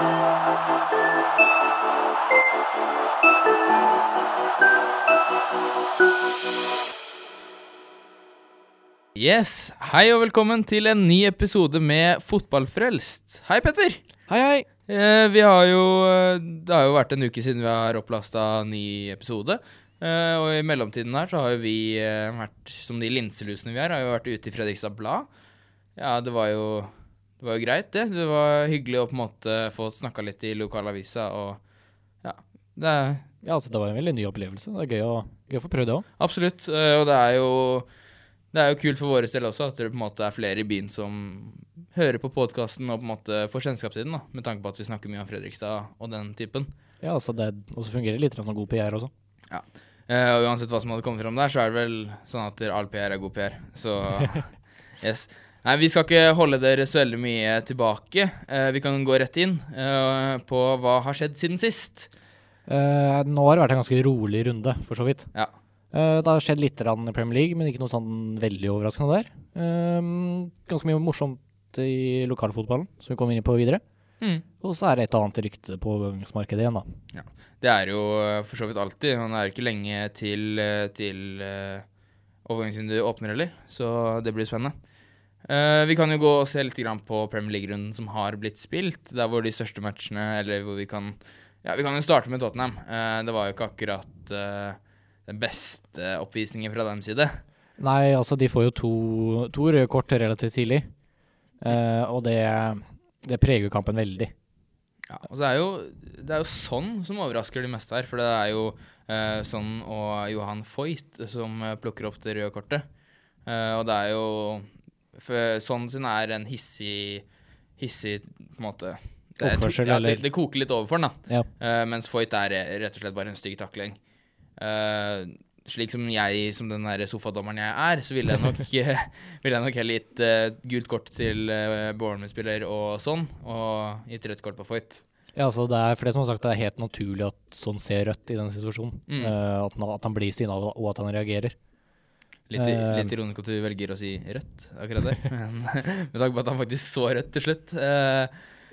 Yes, Hei og velkommen til en ny episode med Fotballfrelst. Hei, Petter. Hei, hei. Eh, vi har jo eh, Det har jo vært en uke siden vi har opplasta ny episode. Eh, og i mellomtiden her så har jo vi eh, vært, som de linselusene vi er, har jo vært ute i Fredrikstad Blad. Ja, det var jo Det var jo greit, det. Det var hyggelig å på en måte få snakka litt i lokalavisa og Ja. Det Ja, altså, det var en veldig ny opplevelse. Det er gøy å, gøy å få prøvd det òg. Absolutt. eh, Og det er jo det er jo kult for våre del også at det på en måte er flere i byen som hører på podkasten og på en måte får kjennskap til den, da, med tanke på at vi snakker mye om Fredrikstad og den typen. Ja, altså, det også fungerer litt som god PR også. Ja. og uansett hva som hadde kommet fram der, så er det vel sånn at all PR er god PR. Så yes. Nei, vi skal ikke holde dere så veldig mye tilbake. Eh, vi kan gå rett inn eh, på hva har skjedd siden sist. Eh, nå har det vært en ganske rolig runde, for så vidt. Ja. Eh, det har skjedd litt i Premier League, men ikke noe sånn veldig overraskende der. Eh, ganske mye morsomt i lokalfotballen, som vi kommer inn på videre. Mm. Og så er det et annet rykte på overgangsmarkedet igjen, da. Det er jo eh, for så vidt alltid. Han er ikke lenge til, til overgangsvinduet åpner heller, så det blir spennende. Eh, vi kan jo gå og se litt grann på Premier League-runden som har blitt spilt. Der hvor de største matchene, eller hvor vi kan Ja, vi kan jo starte med Tottenham. Uh, det var jo ikke akkurat uh, den beste oppvisningen fra deres side. Nei, altså, de får jo to, to røde kort relativt tidlig. Og det, det preger jo kampen veldig. Ja, og så er jo, det er jo sånn som overrasker de meste her. For det er jo sånn og Johan Foyt som plukker opp det røde kortet. Og det er jo for Sånn er en hissig Hissig på en måte det, Oppførsel, ja, det, det koker litt over for den, da. Ja. Uh, mens Foyt er rett og slett bare en stygg takling. Uh, slik som jeg, som den der sofadommeren jeg er, så ville jeg nok, ville jeg nok heller gitt uh, gult kort til uh, Bournemouth-spiller og sånn, og gitt rødt kort på Foyt. Ja, altså det er, for det som har sagt, det er helt naturlig at sånn ser rødt i den situasjonen. Mm. Eh, at, han, at han blir stinna og at han reagerer. Litt, uh, litt ironisk at du velger å si rødt akkurat der, men med tanke på at han faktisk så rødt til slutt. Uh,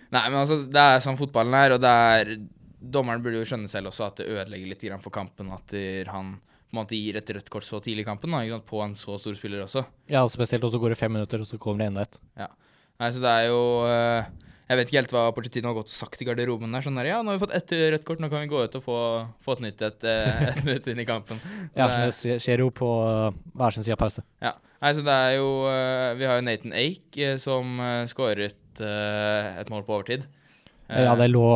nei, men altså, det er sånn fotballen er, og det er Dommeren burde jo skjønne selv også at det ødelegger litt for kampen at han på en måte gir et rødt kort så tidlig i kampen, da, på en så stor spiller også. Ja, spesielt og så går det fem minutter, og så kommer det enda et. Nei, så det er jo eh, Jeg vet ikke helt hva Pochettino har gått og sagt i garderoben der. Sånn der, ja, nå har vi fått ett rødt kort, nå kan vi gå ut og få, få et nytt et, eh, et minutt inn i kampen. Ja, for det skjer jo på uh, hver sin side av pause. Ja. Nei, så det er jo eh, Vi har jo Nathan Ake eh, som uh, skåret eh, et mål på overtid. Eh, ja, det lå,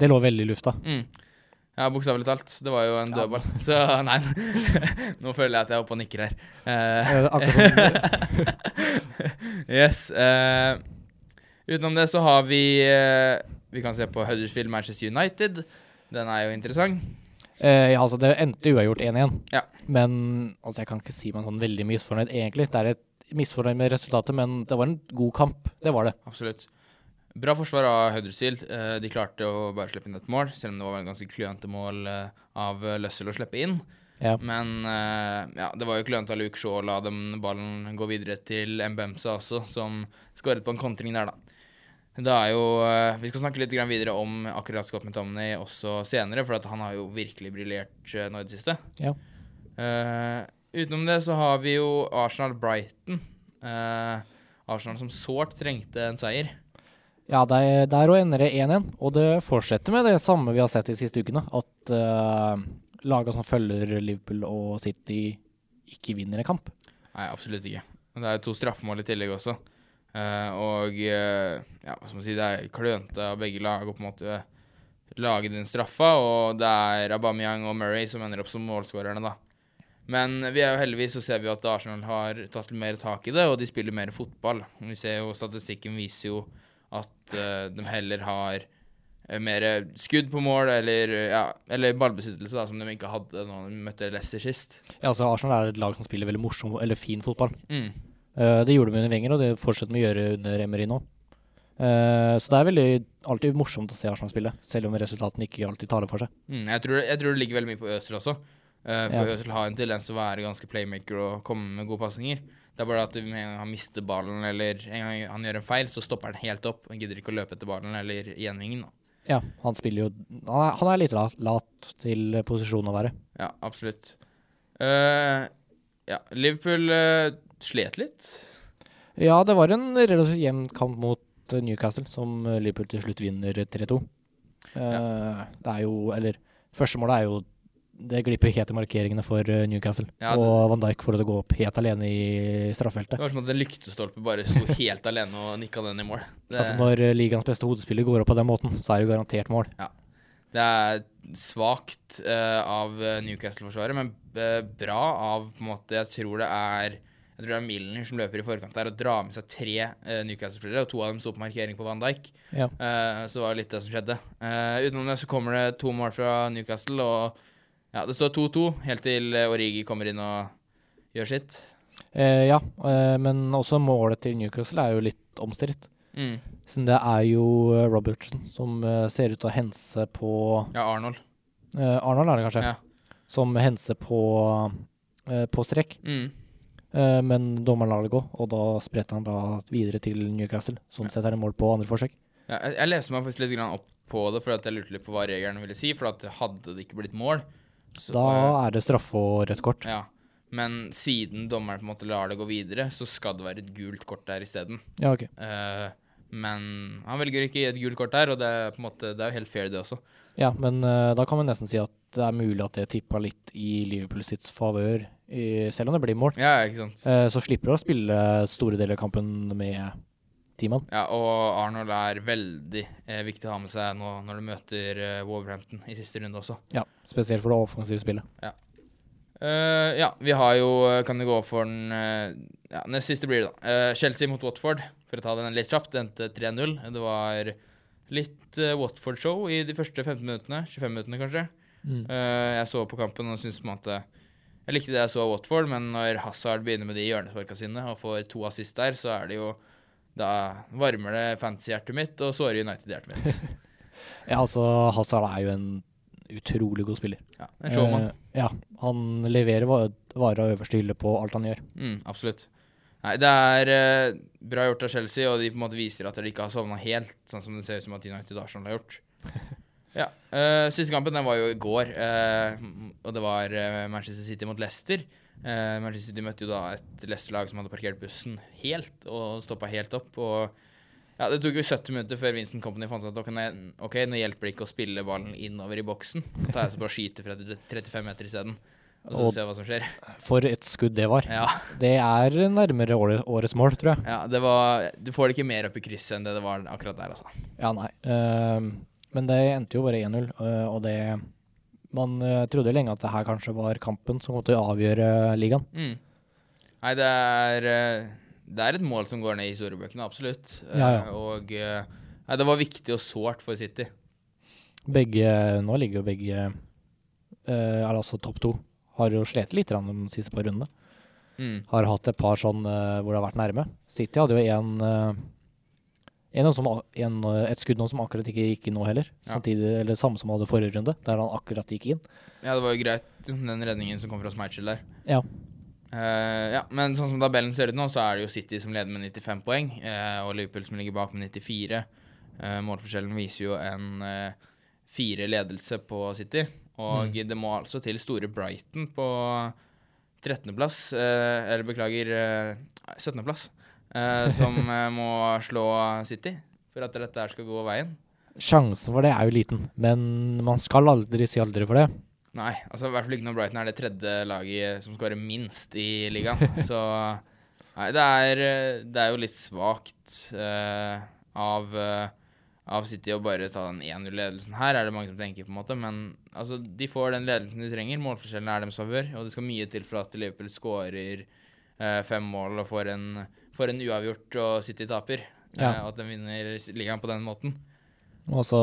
det lå veldig i lufta. mm. Ja, bokstavelig talt. Det var jo en Ja. dødball. Så nei, nå føler jeg at jeg er oppe og nikker her. Eh, Eh, akkurat som yes. eh, utenom det så har vi eh, Vi kan se på Huddersfield Manchester United. Den er jo interessant. Eh, ja, altså det endte uavgjort 1-1. Ja. Men altså, jeg kan ikke si meg sånn veldig misfornøyd, egentlig. Det er et misfornøyd med resultatet, men det var en god kamp. Det var det. Absolutt. Bra forsvar av Huddersfield. Eh, de klarte å bare slippe inn et mål, selv om det var en ganske klønete mål eh, av Løssel å slippe inn. Ja. Men ja, det var jo klønete av Luke Shaw å la dem ballen gå videre til Mbemsa også, som skåret på en kontring der, da. Det er jo, eh, Vi skal snakke litt videre om akkurat Scott McTominay også senere, for at han har jo virkelig briljert eh, nå i det siste. Ja. Uh, utenom det så har vi jo Arsenal-Brighton. Uh, Arsenal som sårt trengte en seier. Ja, der, der og ender det 1-1, og det fortsetter med det samme vi har sett de siste ukene. At uh, lagene som følger Liverpool og City, ikke vinner en kamp. Nei, absolutt ikke. Men Det er jo to straffemål i tillegg også. Eh, og eh, ja, hva skal man si, det er klønete av begge lag å på en måte lage den straffa, og det er Aubameyang og Murray som ender opp som målskårerne, da. Men vi er jo heldigvis så ser vi at Arsenal har tatt mer tak i det, og de spiller mer fotball. Vi ser jo Statistikken viser jo at uh, de heller har mer skudd på mål, eller, ja, eller ballbesittelse, da, som de ikke hadde da de møtte Leicester sist. Ja, altså Arsenal er et lag som spiller veldig morsom, eller fin fotball. Mm. Eh, det gjorde de under Wenger, og det fortsetter de å gjøre under Emery nå. Eh, så det er veldig alltid morsomt å se Arsenal spille, selv om resultatene ikke alltid taler for seg. Mm, jeg, tror, jeg tror det ligger veldig mye på Øzil også. Eh, for Ja. Øzil har en tendens til å være ganske playmaker og komme med gode pasninger. Det er bare at en gang han mister ballen eller en gang han gjør en feil, så stopper han helt opp. Han gidder ikke å løpe etter ballen eller gjenvingen. Ja, han spiller jo Han er, han er litt lat, lat til posisjonen å være. Ja, absolutt. Uh, ja, Liverpool eh, slet litt. Ja, det var en relativt jevn kamp mot eh, Newcastle, som eh, Liverpool til slutt vinner 3-2. Eh, Det er jo Eller, første målet er jo Det glipper helt i markeringene for Newcastle. Ja, det- og Van Dijk får det til å gå opp helt alene i Det var som at en lyktestolpe bare sto helt alene og nikka den i mål. Det, Altså Når ligaens beste hodespiller går opp på den måten, så er det jo garantert mål. det er svakt uh, av Newcastle-forsvaret, men uh, bra av på en måte Jeg tror det er jeg tror det er Milner som løper i forkant der og drar med seg tre uh, Newcastle-spillere, og to av dem sto på markering på Van Dijk. Ja. Uh, så det var litt det som skjedde. Uh, utenom det så kommer det to mål fra Newcastle, og ja, det står 2-2 helt til Origi kommer inn og gjør sitt. Ja, men også målet til Newcastle er jo litt omstridt. Mm. Siden det er jo Robertson som ser ut til å hense på Ja, Arnold. Arnold er det kanskje? Ja. Som henser på, på strekk. Mm. Eh, men dommeren lar det gå, og da spretter han da videre til Newcastle, Sånn Ja. setter det mål på andre forsøk. Ja, jeg, jeg leste meg faktisk litt grann opp på det, for at jeg lurte litt på hva reglene ville si. For at hadde det ikke blitt mål så, Da er det straffe og rødt kort. Ja. Men siden dommeren på en måte lar det gå videre, så skal det være et gult kort der isteden. Ja, okay. Uh, men han velger ikke å gi et gult kort der, og det er på en måte Det er jo helt fair, det også. Ja, men uh, da kan man nesten si at det er mulig at det tippa litt i Liverpool sitt favør, i- selv om det blir mål. Ja, ikke sant. Eh, så slipper du å spille store deler av kampen med teamene. Ja, og Arnold er veldig eh, viktig å ha med seg nå når du møter eh, Wolverhampton i siste runde også. Ja, spesielt for det offensive spillet. Eh, ja, vi har jo eh, Kan det gå for den uh, Ja, nest siste blir det, da. Uh, Chelsea mot Watford, for å ta den litt kjapt. Det endte 3-0. Det var litt Watford-show i de første 15 minuttene. 25 minuttene, kanskje. Mm. Jeg så på kampen og syntes på en måte Jeg likte det jeg så av Watford, men når Hazard begynner med de hjørnesparka sine og får to assist der, så er det jo Da varmer det fantasy-hjertet mitt og sårer United-hjertet mitt. Ja, altså, Hazard er jo en utrolig god spiller. Ja, en showman. Eh, ja, han leverer varer av øverste hylle på alt han gjør. Mm, absolutt. Nei, det er eh, bra gjort av Chelsea, og de på en måte viser at de ikke har sovna helt, sånn som det ser ut som at United Arsenal har gjort. Ja. Uh, siste kampen den var jo i går, uh, og det var uh, Manchester City mot Leicester. Manchester City møtte jo da et Leicester-lag som hadde parkert bussen helt og stoppa helt opp. og ja, Det tok jo 70 minutter før Vincent Company fant ut at ok, nå- hjelper det ikke å spille ballen innover i boksen. Nå tar jeg så bare skyter fra 35 meter isteden, og så Og- ser jeg hva som skjer. For et skudd det var. Ja. Det er nærmere årets mål, tror jeg. Ja, det var Du får det ikke mer opp i krysset enn det det var akkurat der, altså. Ja, nei. Ehm, men det endte jo bare 1-0, øh, og det Man øh, trodde lenge at det her kanskje var kampen som kom til å avgjøre ligaen. Mm. Nei, det er eh, Det er et mål som går ned i historiebøkene, absolutt. Eh, Ja, ja. Og eh, Nei, det var viktig og sårt for City. Begge Nå ligger jo begge øh, er altså topp to. Har jo slitt litt de siste par rundene. Mm. Har hatt et par sånn hvor det har vært nærme. City hadde jo en, øh, en, som, en øh, et skudd nå som akkurat ikke gikk inn nå heller. Ja. Samtidig, eller samme som hadde forrige runde, der han akkurat gikk inn. Ja, det var jo greit, den redningen som kom fra Schmeichel der. Ja. Uh, ja, men sånn som tabellen ser ut nå, så er det jo City som leder med 95 poeng, uh, og Liverpool som ligger bak med 94. Uh, målforskjellen viser jo en eh, fire ledelse på City, og det må altså til store Brighton på 13.-plass, eh, eller beklager, eh, 17.-plass, eh, som eh, må slå City for at dette skal gå veien. Sjansen for det er jo liten, men man skal aldri si aldri for det. Nei, altså i hvert fall ikke når Brighton er det tredje laget som skårer minst i ligaen. Så nei, det er, eh, det er jo litt svakt eh, av, eh, av City å bare ta den 1-0-ledelsen her, er det mange som tenker, på en måte. Men altså, de får den ledelsen de trenger. Målforskjellene er deres favør, og det skal mye til for at Liverpool skårer eh, fem mål og får en, får en uavgjort og City taper. Ja. Eh, og at de vinner ligaen på den måten. Og så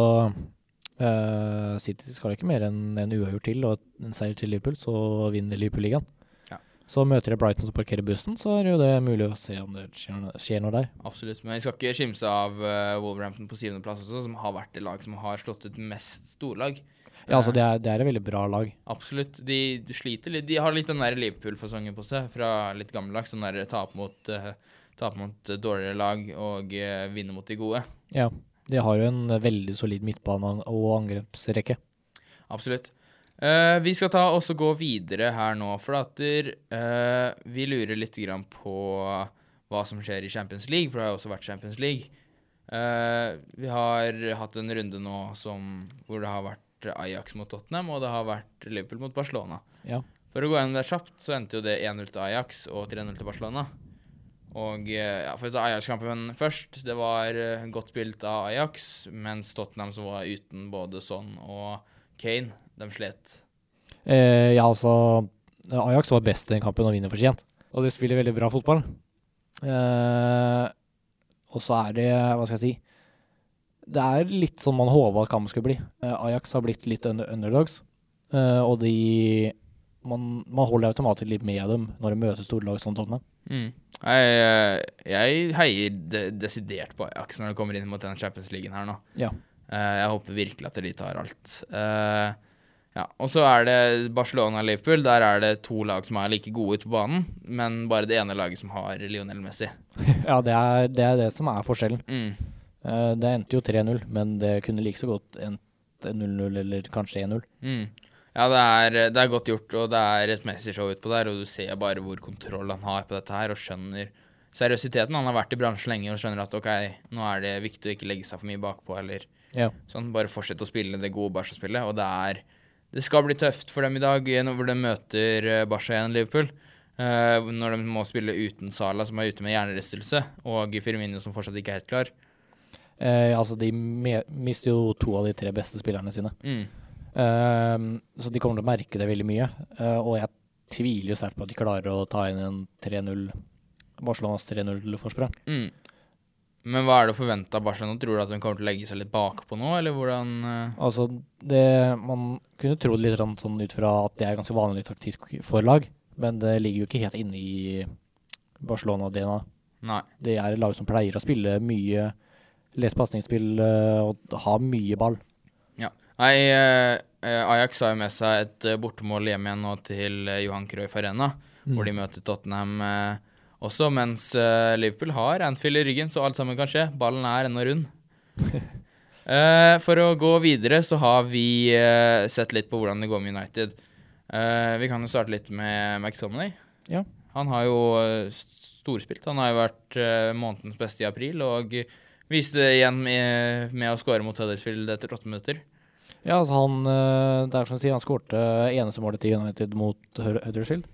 eh, City skal ikke mer enn en uavgjort til og en seier til Liverpool, så vinner Liverpool ligaen. Så møter jeg Brighton som parkerer bussen, så er jo det mulig å se om det skjer noe, skjer noe der. Absolutt. Men vi skal ikke skimse av uh, Wolverhampton på syvendeplass også, som har vært det lag som har slått ut mest storlag. Ja, altså det er, det er et veldig bra lag. Absolutt. De, de sliter litt. De har litt den der Liverpool-fasongen på seg fra litt gammeldags. Sånn der tape mot, uh, tape mot eh, dårligere lag og uh, vinne mot de gode. Ja. De har jo en veldig solid midtbane og angrepsrekke. Absolutt. Uh, vi skal ta også gå videre her nå, for at eh, vi lurer litt grann på hva som skjer i Champions League, for det har jo også vært Champions League. Uh, vi har hatt en runde nå som, hvor det har vært Ajax mot Tottenham, og det har vært Liverpool mot Barcelona. Ja. For å gå gjennom det kjapt, så endte jo det 1-0 til Ajax og 3-0 til Barcelona. Og eh, ja, for å ta Ajax-kampen først. Det var eh, godt spilt av Ajax, mens Tottenham, som var uten både Son og Kane, de slet. Eh, ja, altså Ajax var best i den kampen og vinner fortjent. Og de spiller veldig bra fotball. Eh, og så er det, hva skal jeg si Det er litt som man håpa at kampen skulle bli. Eh, Ajax har blitt litt under underdogs, eh, og de man, man holder automatisk litt med dem når de møter store lag som Tottenham. Mm. Jeg, eh, jeg heier de desidert på Ajax når det kommer inn mot den Champions League her nå. Ja. Jeg håper virkelig at de tar alt. Ja. Og så er det Barcelona og Liverpool. Der er det to lag som er like gode ute på banen, men bare det ene laget som har Lionel Messi. ja, det er, det er det som er forskjellen. Mm. Eh, det endte jo 3-0, men det kunne like så godt endt 0-0 eller kanskje 1-0. Mm. Ja, det er, det er godt gjort, og det er et Messi-show utpå der, og du ser bare hvor kontroll han har på dette her, og skjønner seriøsiteten. Han har vært i bransjen lenge og skjønner at ok, nå er det viktig å ikke legge seg for mye bakpå, eller Ja. sånn. Bare fortsette å spille det gode Barca-spillet, og det er Det skal bli tøft for dem i dag, hvor når de møter eh, Barca igjen, Liverpool. Uh, når de må spille uten Sala, som er ute med hjernerystelse, og Firmino, som fortsatt ikke er helt klar. Eh, altså, de mister jo to av de tre beste spillerne sine. Mm. Eh, så de kommer til å merke det veldig mye. Eh, og jeg tviler jo sterkt på at de klarer å ta inn en 3-0 Barcelonas 3-0-forsprang. Mm. Men hva er det å forvente av Barca nå? Tror du at de kommer til å legge seg litt bakpå nå, eller hvordan eh? Altså, det Man kunne tro det litt sånn ut fra at det er ganske vanlig taktikk for lag, men det ligger jo ikke helt inne i Barcelona-DNA. Det er et lag som pleier å spille mye lett pasningsspill eh, og ha mye ball. Nei, eh, eh, Ajax har jo med seg et bortemål hjem igjen nå til Johan Cruyff Arena, hvor de møter Tottenham også, mens Liverpool har Anfield i ryggen, så alt sammen kan skje. Ballen er ennå rund. For å gå videre så har vi sett litt på hvordan det går med United. Vi kan jo starte litt med McTominay. Ja. Han har jo storspilt. Han har jo vært månedens beste i april, og viste det igjen med, med å skåre mot Huddersfield etter åtte minutter. Ja, altså han eh, Det er som å si, han skårte eneste målet til United mot Huddersfield.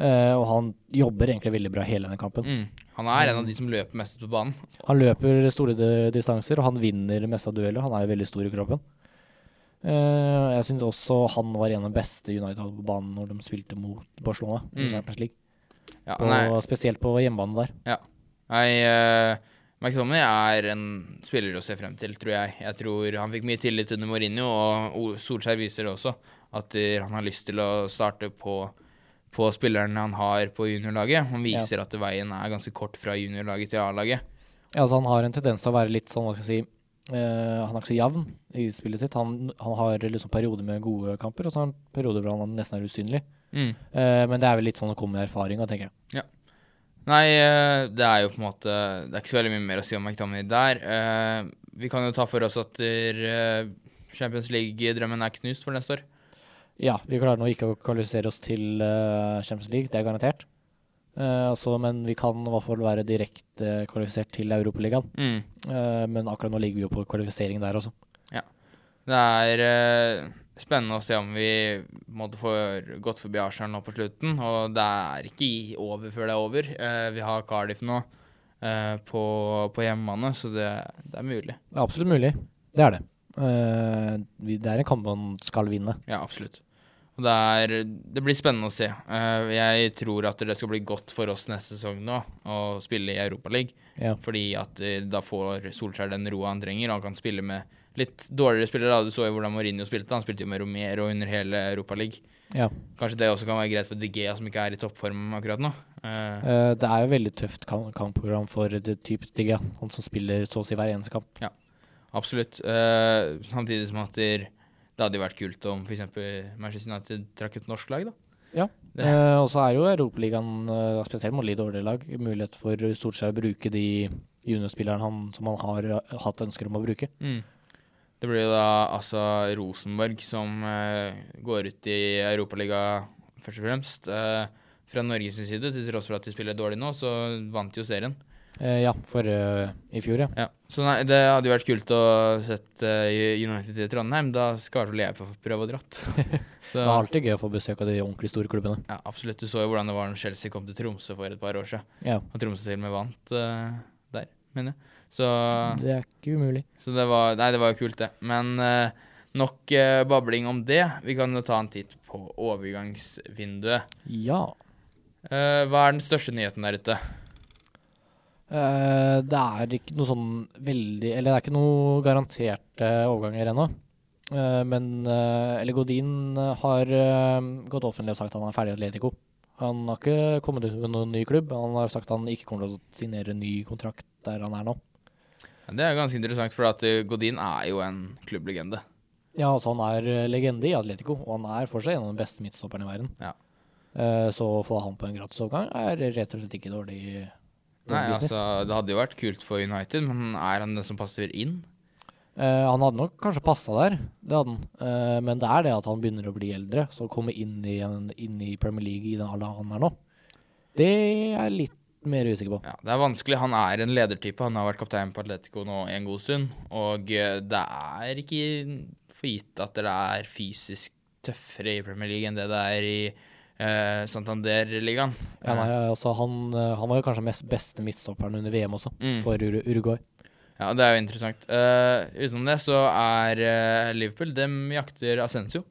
Uh, og han jobber egentlig veldig bra hele denne kampen. Mm. Han er en av de som løper mest på banen. Han løper store distanser, og han vinner mest av dueller. Han er jo veldig stor i kroppen. Uh, jeg syns også han var en av de beste United hadde på banen når de spilte mot Barcelona i Mm. Ja, Og spesielt på hjemmebane der. nei, uh, McTominay er en spiller å se frem til, tror jeg. Jeg tror Han fikk mye tillit under Mourinho, og Solskjær viser det også. At eh, han har lyst til å starte på, på spilleren han har på juniorlaget. Han viser at veien er ganske kort fra juniorlaget til A-laget. Ja, altså han har en tendens til å være litt sånn, hva skal jeg si Uh, Han er ikke så jevn i spillet sitt. Han, han har liksom perioder med gode kamper, og så har han perioder hvor han nesten er usynlig. Mm. Uh, men det er vel litt sånn å komme med erfaringa, tenker jeg. Nei, eh, det er jo på en måte Det er ikke så veldig mye mer å si om McTominay der. Eh, vi kan jo ta for oss at eh, Champions League-drømmen er knust for neste år. Ja, vi klarer nå ikke å kvalifisere oss til Champions League, det er garantert. Altså, men vi kan i hvert fall være direkte kvalifisert til Europaligaen. Mm. Men akkurat nå ligger vi jo på kvalifisering der også. Det er uh, spennende å se om vi måtte få gått forbi Arsenal nå på slutten. Og det er ikke over før det er over. Uh, vi har Cardiff nå eh, på, på hjemmebane, så det, det er mulig. Det er absolutt mulig. Det er det. Det er en kamp man skal vinne. Ja, absolutt. Og det, er, det blir spennende å se. Uh, jeg tror at det skal bli godt for oss neste sesong nå å spille i Europaligaen. Ja. Fordi at uh, da får Solskjær den roa han trenger, og han kan spille med litt dårligere spillere. da. Du så jo hvordan Mourinho spilte. Han spilte jo med Romero under hele Europaligaen. ja. Kanskje det også kan være greit for Gea, som ikke er i toppform akkurat nå. Eh, det er jo veldig tøft kampprogram for det type DG, han som spiller så å si hver eneste kamp. Ja, absolutt. Uh, samtidig som at det, hadde jo vært kult om f.eks. Manchester United trakk et norsk lag, da. Ja. Eh, og så er jo Europaligaen, uh, spesielt mot litt dårligere lag, mulighet for stort sett å bruke de juniorspillerne han, som han har hatt ønsker om å bruke. Mm. Det blir jo da altså Rosenborg som uh, går ut i Europaliga først og fremst. Uh, fra Norges side, til tross for at de spiller dårlig nå, så vant de jo serien. Uh, ja, for i fjor, ja. Ja. Så nei, det hadde jo vært kult å sette eh, United i Trondheim. Da skal i hvert fall jeg få prøve å dratt. Det er alltid gøy å få besøk av de ordentlig store klubbene. ja, absolutt. Du så jo hvordan det var når Chelsea kom til Tromsø for et par år siden. Ja, Og Tromsø til og med vant der, mener jeg. Så, det er ikke umulig. så det var Nei, det var jo kult, det. Men eh, nok eh, babling om det. Vi kan jo ta en titt på overgangsvinduet. Ja. Eh, hva er den største nyheten der ute? Eh, det er ikke noe sånn veldig Eller det er ikke noe garanterte overganger ennå. Eh, men eh, Eller Godin har eh, gått offentlig og sagt han er ferdig i Atletico. Han har ikke kommet ut med noen ny klubb. Han har sagt han ikke kommer til å signere ny kontrakt der han er nå. Det er ganske interessant, for at eh, Godin er jo en klubblegende. Ja, altså han er eh, legende i Atletico, og han er fortsatt en av de beste midtstopperne i verden. Ja. Eh, så å få han på en gratisovergang er rett og slett ikke dårlig, dårlig Nei, business. altså, Det hadde jo vært kult for United, men er han den som passer inn? Uh, han hadde nok kanskje passa der, det hadde han. Uh, men det er det at han begynner å bli eldre, så å komme inn i, en, inn i Premier League i den alderen han er nå, det er litt mer usikker på. Ja, Det er vanskelig. Han er en ledertype. Han har vært kaptein på Atletico nå en god stund. Og eh, det er ikke for gitt at det er fysisk tøffere i Premier League enn det det er i eh, Santander-ligaen. Ja, nei, altså, han, eh, han var jo kanskje mest beste midtstopperen under VM også, Mm. for Ur Uruguay. Ja, det er jo interessant. Uh, utenom det så er uh, Liverpool Dem jakter Ascencio.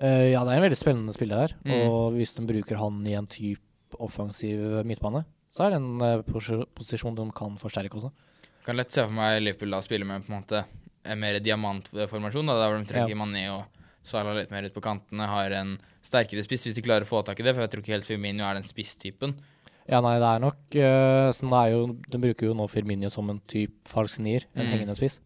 Uh, ja, det er en veldig spennende spiller her, Mm. og hvis de bruker han i en type offensiv midtbane, så er det en eh, pos- posisjon de kan forsterke også. Kan lett se for meg Liverpool da spille med på en måte en mer diamantformasjon, da, der de trekker Ja. Mané og Salah litt mer ut på kantene, har en sterkere spiss hvis de klarer å få tak i det, for jeg tror ikke helt Firmino er den spisstypen. Ja, nei, det er nok uh, sånn det er jo, De bruker jo nå Firmino som en type falsk nier, en Mm. hengende spiss.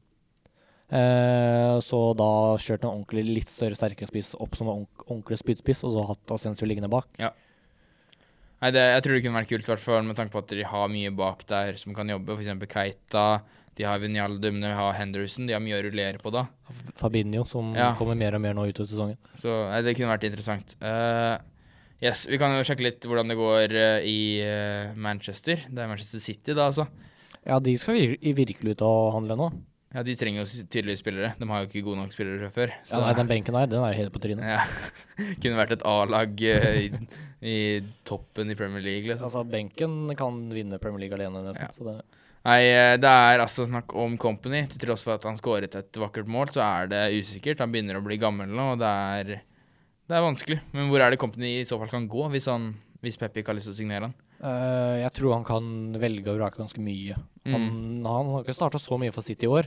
Uh, så da kjørte han ordentlig litt større, sterkere spiss opp som en ordentlig spydspiss, og så hatt Asensio liggende bak. Nei, det, Jeg tror det kunne vært kult, hvert fall med tanke på at de har mye bak der som kan jobbe. F.eks. Keita, de har Vinjaldum, de har Henderson. De har mye å rullere på da. Fabinho, som Ja. kommer mer og mer nå utover sesongen. Så nei, det kunne vært interessant. Uh, yes, Vi kan jo sjekke litt hvordan det går uh, i eh, Manchester. Det er Manchester City, da, altså. Ja, de skal vir virkelig ut og handle nå. Ja, De trenger jo tydeligvis spillere. De har jo ikke gode nok spillere fra før. Ja, nei, den benken her, den er jo helt på trynet. ja, kunne vært et A-lag eh, i, i toppen i Premier League, liksom. Altså, benken kan vinne Premier League alene, nesten. Ja. Så det, Nei, eh, det er altså snakk om Company. Til tross for at han skåret et vakkert mål, så er det usikkert. Han begynner å bli gammel nå, og det er, det er vanskelig. Men hvor er det Company i så fall kan gå, hvis, han, hvis Pep ikke har lyst til å signere han? Uh, jeg tror han kan velge og vrake ganske mye. Han, Mm. han har ikke starta så mye for City i år,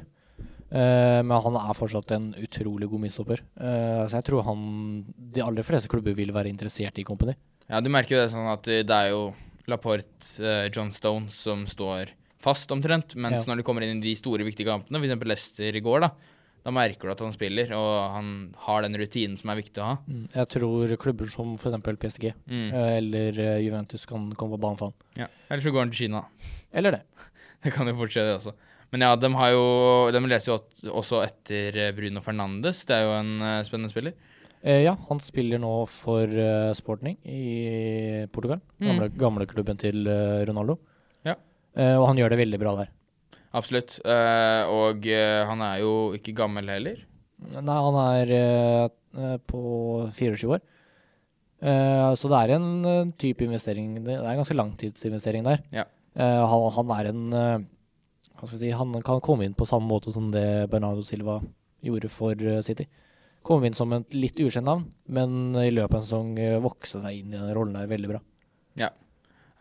men han er fortsatt en utrolig god midstopper. Eh, så jeg tror han De aller fleste klubber vil være interessert i Company. Ja, du merker jo det sånn at det er jo Laporte, eh, John Stone som står fast omtrent. Mens Ja. når du kommer inn i de store, viktige kampene, f.eks. Leicester i går, da, da merker du at han spiller, og han har den rutinen som er viktig å ha. Jeg tror klubber som f.eks. PSG Mm. eh, eller eh, Juventus kan komme på banen for han. Ja. Eller så går han til Kina. Eller det. Det kan jo fortsette det også. Men ja, de har jo De leser jo også etter eh, Bruno Fernandes. Det er jo en eh, spennende spiller. Eh, ja, han spiller nå for uh, Sporting i Portugal. Mm. Gamle, gamle klubben til uh, Ronaldo. Ja. Eh, og han gjør det veldig bra der. Absolutt. Eh, og han er jo ikke gammel heller. Nei, han er på 24 år. Så det er en type investering Det er en ganske langtidsinvestering der. Ja. Eh, han, han er en eh, Hva skal jeg si Han kan komme inn på samme måte som det Bernardo Silva gjorde for eh, City. Komme inn som et litt ukjent navn, men i løpet av en sesong vokse seg inn i den rollen der veldig bra.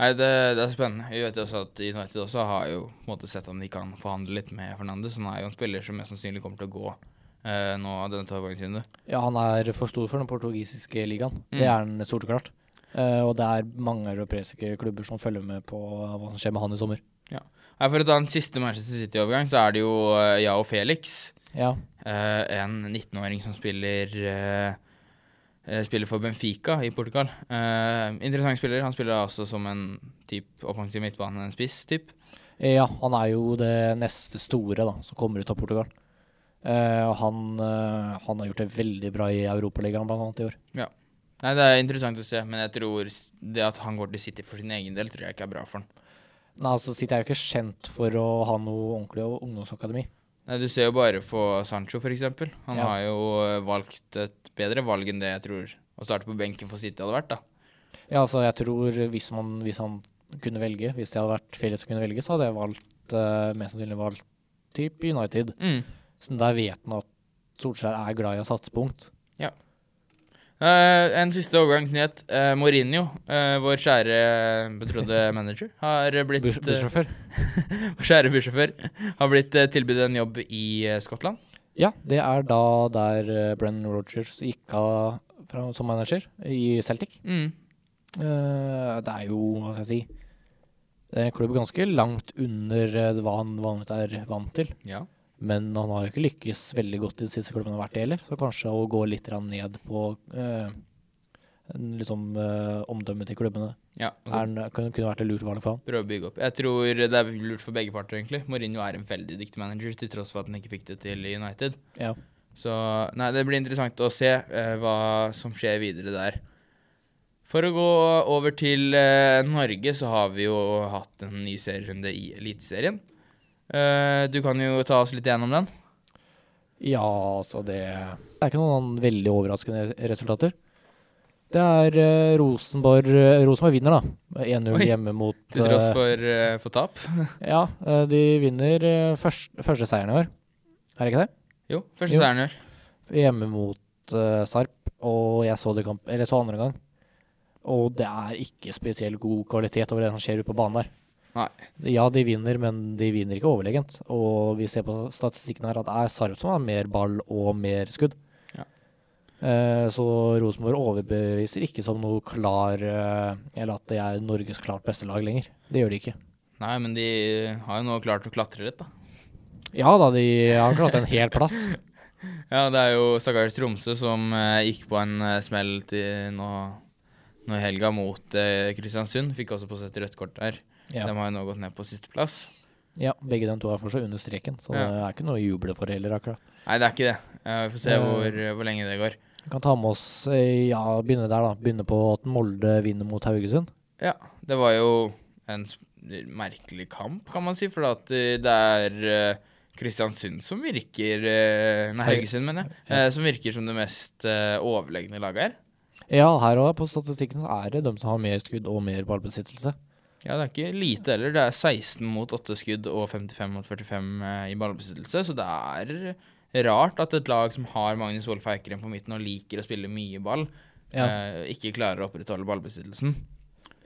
Nei, det, det er spennende. Vi vet jo også at United også har jo på en måte sett om de kan forhandle litt med Fernandes. Han er jo en spiller som mest sannsynlig kommer til å gå eh, nå denne overgangsvinduet. Ja, han er for stor for den portugisiske ligaen. Mm. Det er han soleklart. Eh, og det er mange europeiske klubber som følger med på hva som skjer med han i sommer. Ja. For å ta en siste Manchester City-overgang, så er det jo uh, Yao Felix. Ja, Uh, en 19-åring som spiller eh, eh, spiller for Benfica i Portugal. Eh, interessant spiller. Han spiller også som en typ offensiv midtbane, en spiss, typ. Ja, han er jo det neste store da, som kommer ut av Portugal. Eh, han, eh, han har gjort det veldig bra i Europaligaen annet i år. Nei, Det er interessant å se, men jeg tror det at han går til City for sin egen del, tror jeg ikke er bra for han. Nei, altså City er jo ikke kjent for å ha noe ordentlig ungdomsakademi. Nei, Du ser jo bare på Sancho, eksempel. Han Ja. har jo eh, valgt et bedre valg enn det jeg tror å starte på benken for City hadde vært. da. Ja, altså jeg tror hvis, man, hvis han kunne velge, hvis det hadde vært Felix som kunne velge, så hadde jeg valgt uh, mest sannsynlig valgt type United. Mm. Så der vet han at Solskjær er glad i å satse på Eh, en siste overgangsnyhet. Uh, Mourinho, uh, vår kjære betrodde manager, har blitt Buss- eh, Bussjåfør. Vår kjære bussjåfør har blitt uh, tilbudt en jobb i eh, Skottland. Ja, det er da der uh, Brennan Rogers gikk av fra, som manager i Celtic. Mm. Eh, det er jo, hva skal jeg si Det er en klubb ganske langt under eh, hva han vanligvis er vant til. Ja. Men han har jo ikke lykkes veldig godt i de siste klubbene han har vært i heller. Så kanskje å gå litt ned på eh, liksom eh, omdømmet til klubbene ja er, kunne, vært et lurt valg for han. Prøve å bygge opp. Jeg tror det er lurt for begge parter, egentlig. Mourinho er en veldig dyktig manager, til tross for at han ikke fikk det til i United. Ja. Så nei, det blir interessant å se eh, hva som skjer videre der. For å gå over til eh, Norge, så har vi jo hatt en ny serierunde i Eliteserien. Eh, du kan jo ta oss litt gjennom den. Ja, altså det Det er ikke noen veldig overraskende resultater. Det er eh, Rosenborg eh, Rosenborg vinner, da. 1-0 hjemme mot Til tross for, for tap. Ja, de vinner først, første seieren i år. Er det ikke det? Jo, første Jo. seieren i år. Hjemme mot uh, Sarp, og jeg så det kamp, eller så andre gang. Og det er ikke spesielt god kvalitet over det som skjer ute på banen der. Nei. Ja, de vinner, men de vinner ikke overlegent. Og vi ser på statistikken her at det er Sarp som har mer ball og mer skudd. Ja. Eh, så Rosenborg overbeviser ikke som noe klar eh, Eller at det er Norges klart beste lag lenger. Det gjør de ikke. Nei, men de har jo nå klart å klatre litt, da. Ja da, de har klart en hel plass. Ja, det er jo stakkars Tromsø som eh, gikk på en eh, smell til nå, nå i helga mot eh, Kristiansund. Fikk også på seg et rødt kort der. Ja. De har jo nå gått ned på sisteplass. ja, begge de to er fortsatt under streken, så Ja. det er ikke noe å juble for heller, akkurat. Nei, det er ikke det. Eh, vi får se Eh. hvor, hvor lenge det går. Vi kan ta med oss eh, Ja, begynne der, da. Begynne på at Molde vinner mot Haugesund. Ja, det var jo en merkelig kamp, kan man si. For at eh, det er eh, Kristiansund som virker eh, Nei, Haugesund, mener jeg. Ja. eh, Som virker som det mest eh, overlegne laget her. Ja, her òg, på statistikken, så er det de som har mer skudd og mer ballbesittelse. Ja, det er ikke lite heller. Det er 16 mot 8 skudd og 55 mot 45 eh, i ballbesittelse. Så det er rart at et lag som har Magnus Wolff Eikrem på midten og liker å spille mye ball, Ja, eh, ikke klarer å opprettholde ballbesittelsen.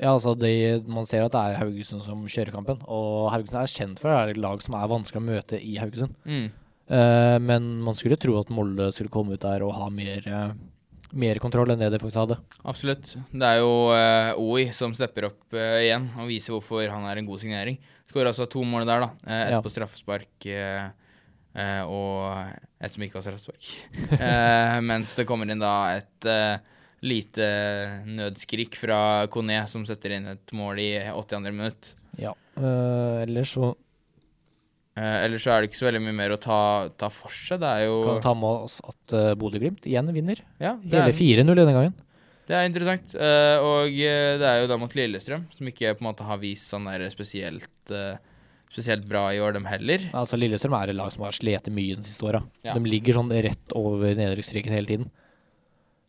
ja altså de, Man ser at det er Haugesund som kjører kampen, og Haugesund er kjent for det er et lag som er vanskelig å møte i Haugesund. Mm. Eh, men man skulle tro at Molde skulle komme ut der og ha mer, eh, mer kontroll enn det de faktisk hadde. Absolutt. Det er jo uh, OI som stepper opp uh, igjen og viser hvorfor han er en god signering. Skårer altså to mål der, da. Uh, ett Ja. på straffespark og et som ikke var straffespark. mens det kommer inn da et lite nødskrik fra Kone, som setter inn et mål i 82. minutt. Ja. Ellers så Eh, ellers så er det ikke så veldig mye mer å ta, ta for seg. Det er jo kan ta med oss at uh, Bodø-Glimt igjen vinner. ja, Hele er, 4-0 denne gangen. det er interessant. Eh, og eh, det er jo da mot Lillestrøm, som ikke på en måte har vist sånn der spesielt uh, Spesielt bra i år, dem heller. Altså Lillestrøm er et lag som har slitt mye de siste åra. Ja. De ligger sånn rett over nedrykksstreken hele tiden.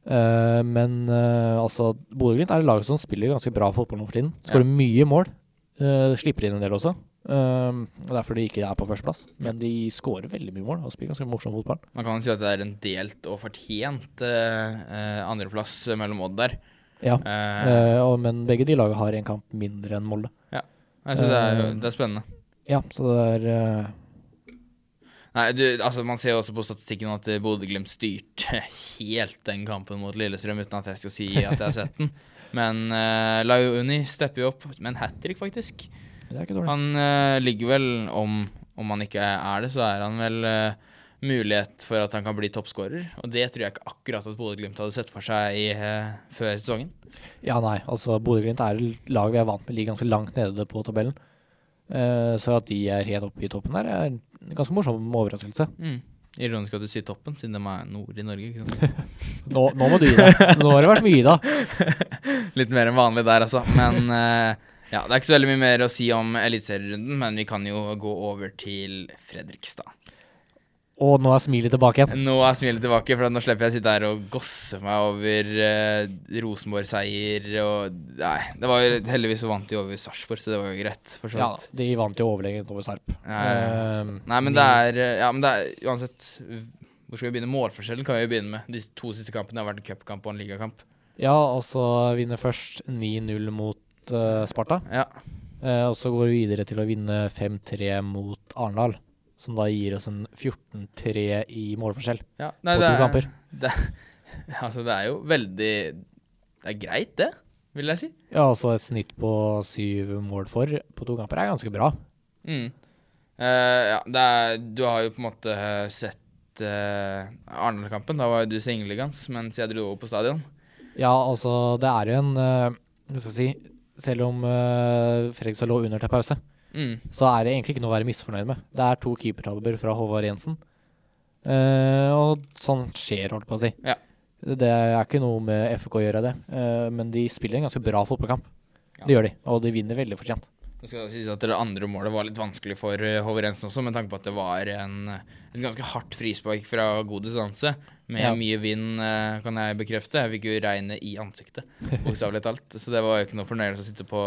Uh, men uh, altså Bodø-Glimt er et lag som spiller ganske bra fotball nå for tiden. Skårer mye mål. Uh, slipper inn en del også. Eh, og Derfor de ikke er på førsteplass. Men de skårer veldig mye mål og spiller ganske morsom fotball. Man kan si at det er en delt og fortjent uh, andreplass mellom Odd der. Ja. uh, og, men begge de lagene har en kamp mindre enn Molde. altså det, er eh, det er spennende. Ja, så det er Nei, du, altså Man ser jo også på statistikken at Bodø-Glimt styrte helt den kampen mot Lillestrøm, uten at jeg skal si at jeg har sett den. Men uh, Launi stepper jo opp med en hat trick, faktisk. Det er ikke dårlig. Han uh, ligger vel om Om han ikke er det, så er han vel uh, mulighet for at han kan bli toppskårer. Og det tror jeg ikke akkurat at Bodø-Glimt hadde sett for seg i, uh, før sesongen. Ja, nei. Altså, Bodø-Glimt er et lag vi er vant med ligger ganske langt nede på tabellen. Så at de er helt oppe i toppen der, er en ganske morsom overraskelse. Mm. Ironisk at du sier toppen, siden de er nord i Norge. ikke sant? Nå, nå må du gi deg. Nå har det vært mye, da. Litt mer enn vanlig der, altså. Men eh, ja, det er ikke så veldig mye mer å si om eliteserierunden, men vi kan jo gå over til Fredrikstad. Og nå er smilet tilbake igjen. Nå er smilet tilbake, for nå slipper jeg å sitte her og gosse meg over eh, Rosenborg-seier og Nei, det var jo heldigvis så vant de over Sarpsborg, så det var jo greit, for så Ja, de vant jo overlegent over Sarp. Nei, ja, ja. Eh, Nei, men de- det er eh, Ja, men det er uansett Hvor skal vi begynne? Målforskjellen kan vi jo begynne med. De to siste kampene har vært en cupkamp og en ligakamp. Ja, og så vinner først 9-0 mot eh, Sparta. Ja. Uh, og så går vi videre til å vinne 5-3 mot Arendal. Som da gir oss en 14-3 i målforskjell ja. Nei, på to er, kamper. Det, altså, det er jo veldig Det er greit, det, vil jeg si. Ja, altså et snitt på syv mål for på to kamper er ganske bra. Mm. Uh, ja, det er Du har jo på en måte sett uh, Arendal-kampen. Da var jo du singeligans mens jeg dro på stadion. Ja, altså det er jo en uh, skal jeg si Selv om uh, Fredrikstad lå under til pause, Mm. så er det egentlig ikke noe å være misfornøyd med. Det er to keepertabber fra Håvard Jensen. uh, og sånn skjer, holdt på å si. Ja. Det er ikke noe med FK å gjøre, det. uh, men de spiller en ganske bra fotballkamp. Ja. Det gjør de, og de vinner veldig fortjent. Nå skal det sies at det andre målet var litt vanskelig for Hoverensen også, med tanke på at det var en, et ganske hardt frispark fra god distanse. Med Ja. mye vind, eh, kan jeg bekrefte. Jeg fikk jo regnet i ansiktet, bokstavelig talt. Så det var jo ikke noe fornøyelse å sitte på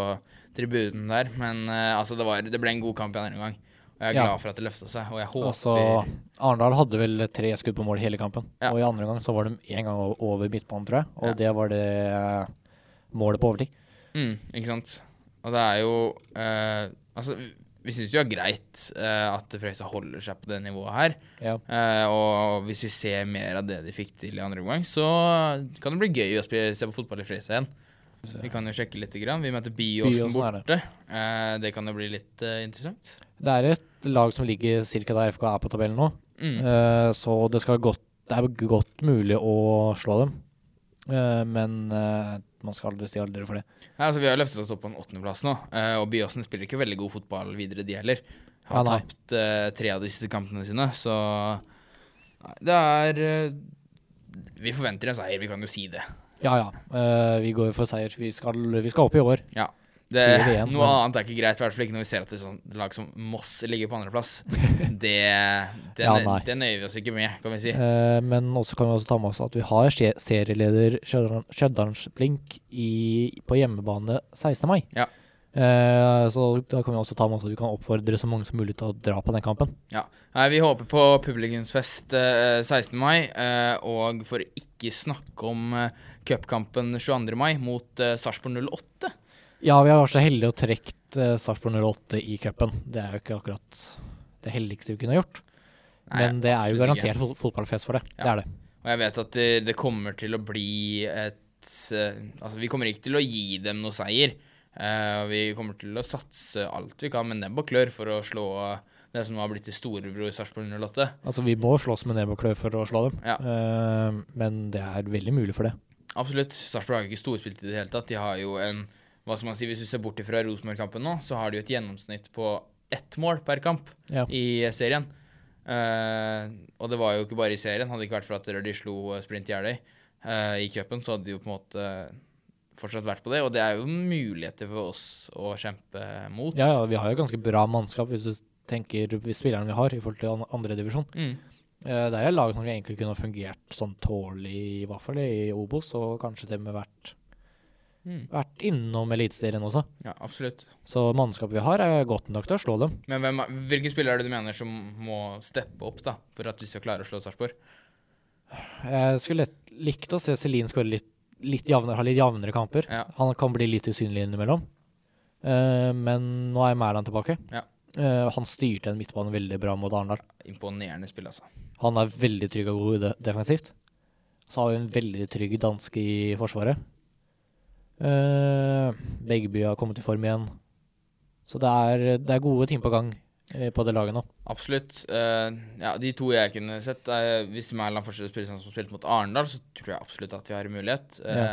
tribunen der. Men eh, altså, det, var, det ble en god kamp i andre omgang. Og jeg er Ja. glad for at det løfta seg, og jeg håper Altså, Arendal hadde vel tre skudd på mål hele kampen. Ja. Og i andre gang så var de én gang over midtbanen, tror jeg. Og det var det eh, målet på overtid. Mm, ikke sant. Og det er jo eh, Altså, vi- syns jo det er greit eh, at Frøysa holder seg på det nivået her. Ja. Eh, og hvis vi ser mer av det de fikk til i andre omgang, så kan det bli gøy å se på fotball i Frøysa igjen. Vi kan jo sjekke litt. Grann. Vi møter Byåsen er det. borte. Eh, det kan jo bli litt eh, interessant. Det er et lag som ligger ca. der FK er på tabellen nå. Mm. Eh, så det, godt, det er godt mulig å slå dem. Eh, men man skal aldri si aldri for det. Ja, altså, vi har løftet oss opp på en åttendeplass nå, eh, og Byåsen spiller ikke veldig god fotball videre, de heller. Ja, Har ja, tapt uh, tre av de siste kampene sine, så Det er uh, Vi forventer en seier, vi kan jo si det. Ja ja, uh, vi går for seier. Vi skal, vi skal opp i år. Sier det noe annet er ikke greit, i hvert fall ikke når vi ser at et sånn lag som Moss ligger på andreplass. Det, det, Ja, nøyer vi oss ikke med, kan vi si. Eh, men også kan vi også ta med oss at vi har serieleder Stjørdals-Blink i- på hjemmebane 16. mai. Ja. Eh, så da kan vi også ta med oss at vi kan oppfordre så mange som mulig til å dra på den kampen. Nei, vi håper på publikumsfest eh, 16. mai, eh, og for ikke snakke om uh, cupkampen 22. mai mot uh, Sarpsborg 08. Ja, vi har vært så heldige å trukket uh, Sarpsborg 08 i cupen. Det er jo ikke akkurat det heldigste vi kunne gjort. Nei, Men det er jo garantert fot fotballfest for det. Ja. Det er det. Og jeg vet at det, det kommer til å bli et eh, Altså, vi kommer ikke til å gi dem noe seier. Uh, vi kommer til å satse alt vi kan med nebb og klør for å slå det som har blitt til storebror Sarpsborg 08. Altså, vi må slåss med nebb og klør for å slå dem. Ja. uh, men det er veldig mulig for det. Absolutt. Sarpsborg har jo ikke storspilt i det hele tatt. De har jo en Hva skal man si, hvis du ser bort fra Rosenborg-kampen nå, så har de jo et gjennomsnitt på ett mål per kamp Ja. i serien. Uh, og det var jo ikke bare i serien. Hadde det ikke vært for at de slo eh, Sprint Jeløy uh, i cupen, så hadde de jo på en måte fortsatt vært på det. Og det er jo muligheter for oss å kjempe mot. Ja, ja, vi har jo ganske bra mannskap hvis du tenker hvis spillerne vi har i forhold til andredivisjon. andre divisjon. Mm. Uh, det er lag som egentlig kunne fungert sånn tålelig, i hvert fall i Obos, og kanskje til og med vært, Mm. vært innom Eliteserien også. Ja, absolutt. Så mannskapet vi har, er godt nok til å slå dem. Men hvem, hvilke spillere er det du mener som må steppe opp da, for at vi skal klare å slå Sarpsborg? Jeg skulle likt å se Celine skåre litt, litt javnere, ha litt jevnere kamper. Ja. Han kan bli litt usynlig innimellom. Uh, men nå er Mæland tilbake. Ja. Uh, han styrte en midtbane veldig bra mot Arendal. Imponerende spill, altså. Han er veldig trygg og god defensivt. Så har vi en veldig trygg danske i forsvaret. Uh, Begby har kommet i form igjen. Så det er, det er gode ting på gang eh, på det laget nå. Absolutt. Uh, ja, de to jeg kunne sett eh, Hvis Mæland fortsetter å spille sånn som spilte mot Arendal, så tror jeg absolutt at vi har mulighet. Uh, Ja.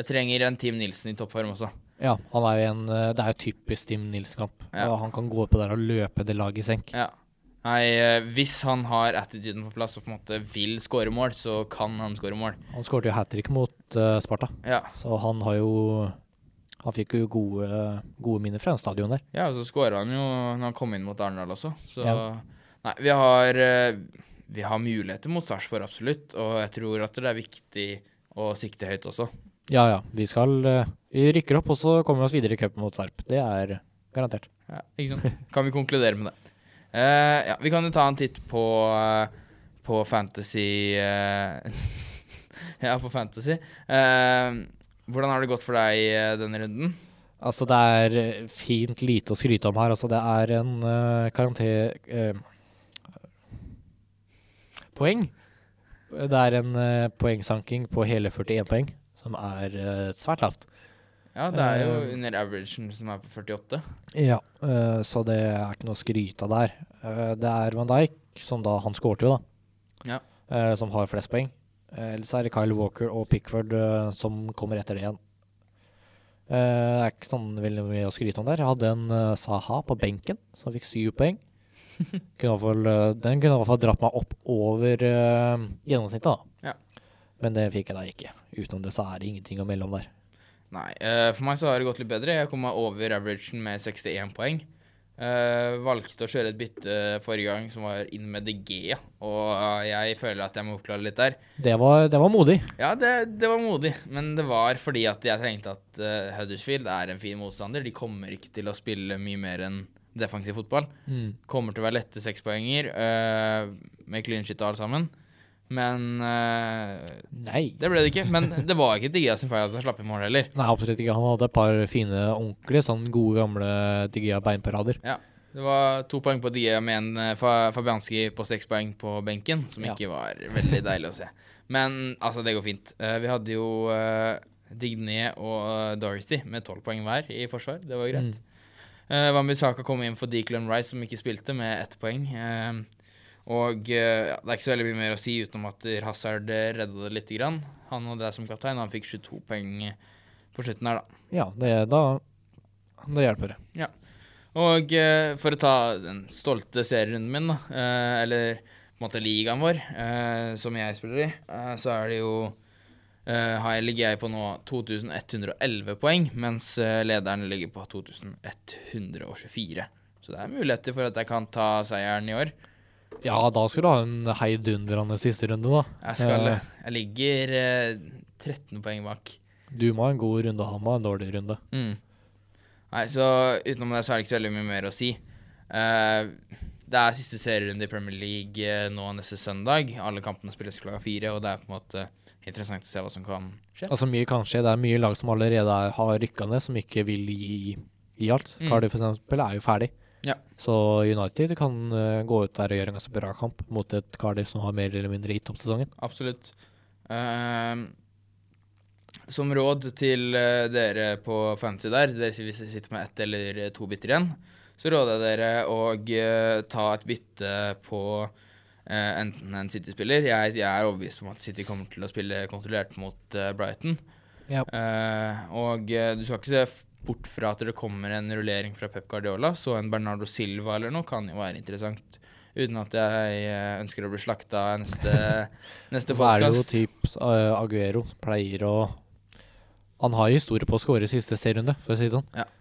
Jeg trenger en Team Nilsen i toppform også. Ja, han er jo en eh, Det er jo typisk Tim Nilsen-kamp. Ja. Han kan gå på der og løpe det laget i senk. Ja. Nei, eh, hvis han har attituden på plass og på en måte vil skåre mål, så kan han skåre mål. Han skåret jo hat trick mot uh, Sparta, Ja. så han har jo Han fikk jo gode, gode minner fra en stadion der. ja, og så skåra han jo når han kom inn mot Arendal også, så Ja. Nei, vi har uh, Vi har muligheter mot Sarpsborg, absolutt, og jeg tror at det er viktig å sikte høyt også. Ja ja, vi skal uh, Vi rykker opp, og så kommer vi oss videre i cupen mot Sarp. Det er garantert. Ja, ikke sant? Kan vi konkludere med det? Eh, ja, vi kan jo ta en titt på, eh, på Fantasy eh, Ja, på Fantasy. Hvordan har det gått for deg denne runden? Altså, det er fint lite å skryte om her. Altså, det er en uh, karanté... Uh, poeng. Det er en uh, poengsanking på hele 41 poeng, som er uh, svært lavt. Ja, det er jo uh, under averagen som er på 48. Ja, uh, så det er ikke noe å skryte av der. Uh, det er Van Dijk, som da Han skårte jo, da. Ja. som har flest poeng. Ellers er det Kyle Walker og Pickford som kommer etter det igjen. Det er ikke sånn veldig mye å skryte om der. Jeg hadde en Saha på benken som fikk syv poeng. kunne fall, den kunne i hvert fall dratt meg opp over gjennomsnittet, da. Ja. Men det fikk jeg da ikke. Utenom det så er det ingenting å melde om der. Nei, eh, for meg så har det gått litt bedre. Jeg kom meg over averagen med 61 poeng. Eh, valgte å kjøre et bytte forrige gang som var inn med DG, og eh, jeg føler at jeg må oppklare litt der. Det var, det var modig. Ja, det, det var modig, men det var fordi at jeg tenkte at Huddersfield er en fin motstander. De kommer ikke til å spille mye mer enn defensiv fotball. Mm. Kommer til å være lette sekspoenger uh, med clean shit og alt sammen. Men eh, Nei. det ble det ikke. Men det var ikke Digia sin feil at han slapp i mål heller. Nei, absolutt ikke. Han hadde et par fine, ordentlige, sånn gode, gamle Digia beinparader. Ja. Det var to poeng på Digia med en eh, Fabianski på seks poeng på benken, som Ja. ikke var veldig deilig å se. Men altså, det går fint. Eh, vi hadde jo uh, Digné og uh, Dorothy med tolv poeng hver i forsvar. Det var greit. Mm. Uh, Wambisaka kom inn for Declan Rice, som ikke spilte, med ett poeng. Eh, og eh, ja, det er ikke så veldig mye mer å si utenom at Hazard redda det lite grann. Han hadde det som kaptein, han fikk 22 poeng på slutten her, da. Ja, det, da, det hjelper det. Og eh, for å ta den stolte serierunden min, da, eh, eller på en måte ligaen vår, som jeg spiller i, så er det jo eh, ligger jeg på nå 2111 poeng, mens lederen ligger på 2124. Så det er muligheter for at jeg kan ta seieren i år. Ja, da skal du ha en heidundrende siste runde, da. Jeg, skal, Eh. jeg ligger eh, 13 poeng bak. Du må ha en god runde, og han må ha en dårlig runde. Mm. Nei, så utenom det så er det ikke så veldig mye mer å si. Uh, det er siste serierunde i Premier League eh, nå neste søndag. Alle kampene spilles klokka fire, og det er på en måte interessant å se hva som kan skje. Altså, mye kan skje. Det er mye lag som allerede er, har rykka ned, som ikke vil gi, gi alt. Mm. Cardiff for eksempel er jo ferdig. Ja. Så United kan uh, gå ut der og gjøre en ganske bra kamp mot et Cardiff som har mer eller mindre gitt opp sesongen. Absolutt. Eh, som råd til eh, dere på Fancy der, dere hvis dere sitter med ett eller to bytter igjen, så råder jeg dere å eh, ta et bytte på Uh, enten en City-spiller jeg, jeg er overbevist om at City kommer til å spille kontrollert mot uh, Brighton. Yep. Uh, og du skal ikke se bort fra at det kommer en rullering fra Pep Guardiola, så en Bernardo Silva eller noe kan jo være interessant. Uten at jeg eh, ønsker å bli slakta neste, neste Så er det jo typ uh, Aguero pleier å Han har historie på å skåre siste serierunde, for å si det sånn.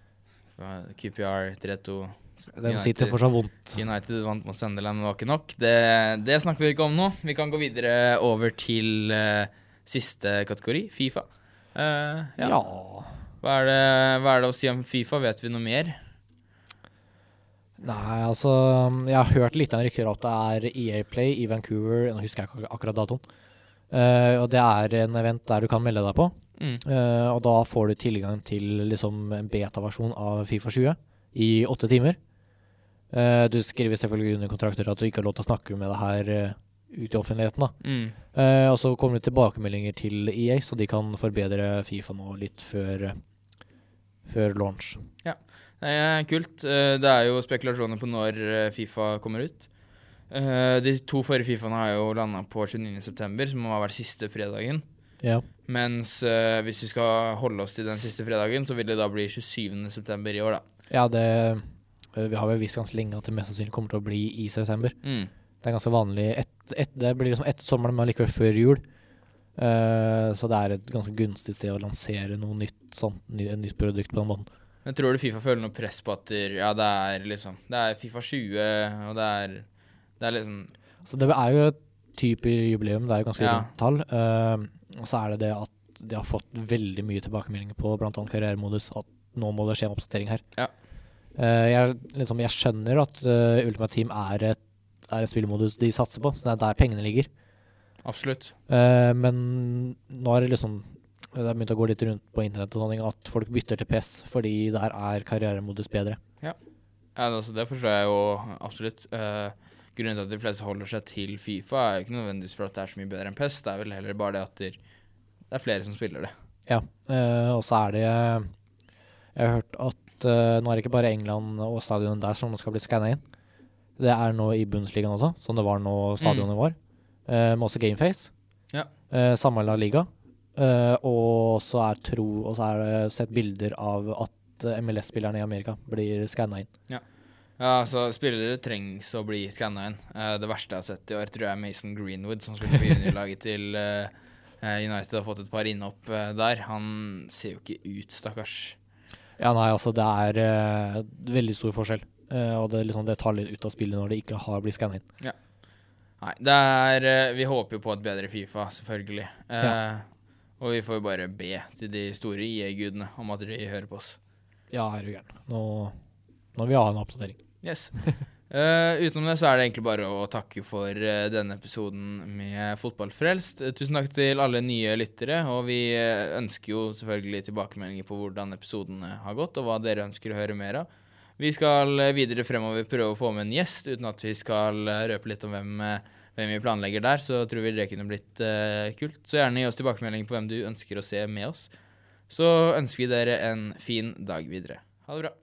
QPR 3-2. Den sitter fortsatt vondt. United vant mot Sunderland, men det var ikke nok. Det, det snakker vi ikke om nå. Vi kan gå videre over til uh, siste kategori, Fifa. Uh, ja. Ja. Hva, er det, hva er det å si om Fifa? Vet vi noe mer? Nei, altså Jeg har hørt litt av en rykter at det er EA Play i Vancouver. Nå husker jeg ikke akkurat datoen. Uh, og det er en event der du kan melde deg på. Mm. Uh, og da får du tilgang til liksom en beta-versjon av Fifa 20 i åtte timer. Uh, du skriver selvfølgelig under kontrakter at du ikke har lov til å snakke med det her ut i offentligheten. da. Mm. Og så kommer det tilbakemeldinger til EA, så de kan forbedre Fifa nå litt før, før launch. Det er kult. Eh, Det er jo spekulasjoner på når eh, Fifa kommer ut. Eh, De to forrige Fifaene har jo landa på 29.9., som har vært siste fredagen. Ja. Mens hvis vi skal holde oss til den siste fredagen, så vil det da bli 27.9. i år, da. ja, det Vi har vel visst ganske lenge at det mest sannsynlig kommer til å bli i september. Mm. Det er ganske vanlig et, et, Det blir liksom ett sommer, men likevel før jul. Eh, så det er et ganske gunstig sted å lansere noe nytt, sånt, ny, nytt produkt på den måten. Men tror du Fifa føler noe press på at ja, det er liksom Det er Fifa 20, og det er Det er liksom Så det er jo et type jubileum, det er jo ganske Ja. rundt tall. Uh, og så er det det at de har fått veldig mye tilbakemeldinger på bl.a. karrieremodus, at nå må det skje en oppdatering her. Ja. Uh, jeg, liksom, jeg skjønner at uh, Ultimate Team er et, er et spillmodus de satser på, så det er der pengene ligger. Absolutt. Eh, men nå er det liksom Det har begynt å gå litt rundt på internett og sånn at folk bytter til PS fordi der er karrieremodus bedre. Ja, altså, det forstår jeg jo absolutt. Eh, grunnen til at de fleste holder seg til Fifa, er jo ikke nødvendigvis for at det er så mye bedre enn PES, det er vel heller bare det at det er flere som spiller det. Ja, eh, og så er det Jeg har hørt at eh, nå er det ikke bare England og stadionet der som skal bli skanna inn. Det er nå i Bundesligaen også, som det var nå stadionet var. Eh, men også Gameface. Ja. Eh, samme La Liga. Eh, og så er tro Og så er det sett bilder av at eh, MLS-spillerne i Amerika blir skanna inn. Ja, Ja, så spillere trengs å bli skanna inn. Uh, det verste jeg har sett i år, tror jeg er Mason Greenwood, som skulle begynne i laget til eh, United har fått et par innhopp uh, der. Han ser jo ikke ut, stakkars. Ja, nei, altså det er veldig stor forskjell. Og det, liksom, det tar litt ut av spillet når det ikke har blitt skanna inn. Nei, det er eh, Vi håper jo på et bedre Fifa, selvfølgelig. Eh, Og vi får jo bare be til de store IE-gudene om at de hører på oss. Ja, er du gæren. Nå, nå vil jeg ha en oppdatering. Yes. Eh, utenom det så er det egentlig bare å takke for eh, denne episoden med Fotballfrelst. Eh, tusen takk til alle nye lyttere, og vi eh, ønsker jo selvfølgelig tilbakemeldinger på hvordan episodene har gått, og hva dere ønsker å høre mer av. Vi skal eh, videre fremover prøve å få med en gjest, uten at vi skal eh, røpe litt om hvem, eh, hvem vi planlegger der. Så tror vi det kunne blitt uh, kult. Så gjerne gi oss tilbakemelding på hvem du ønsker å se med oss. Så ønsker vi dere en fin dag videre. Ha det bra.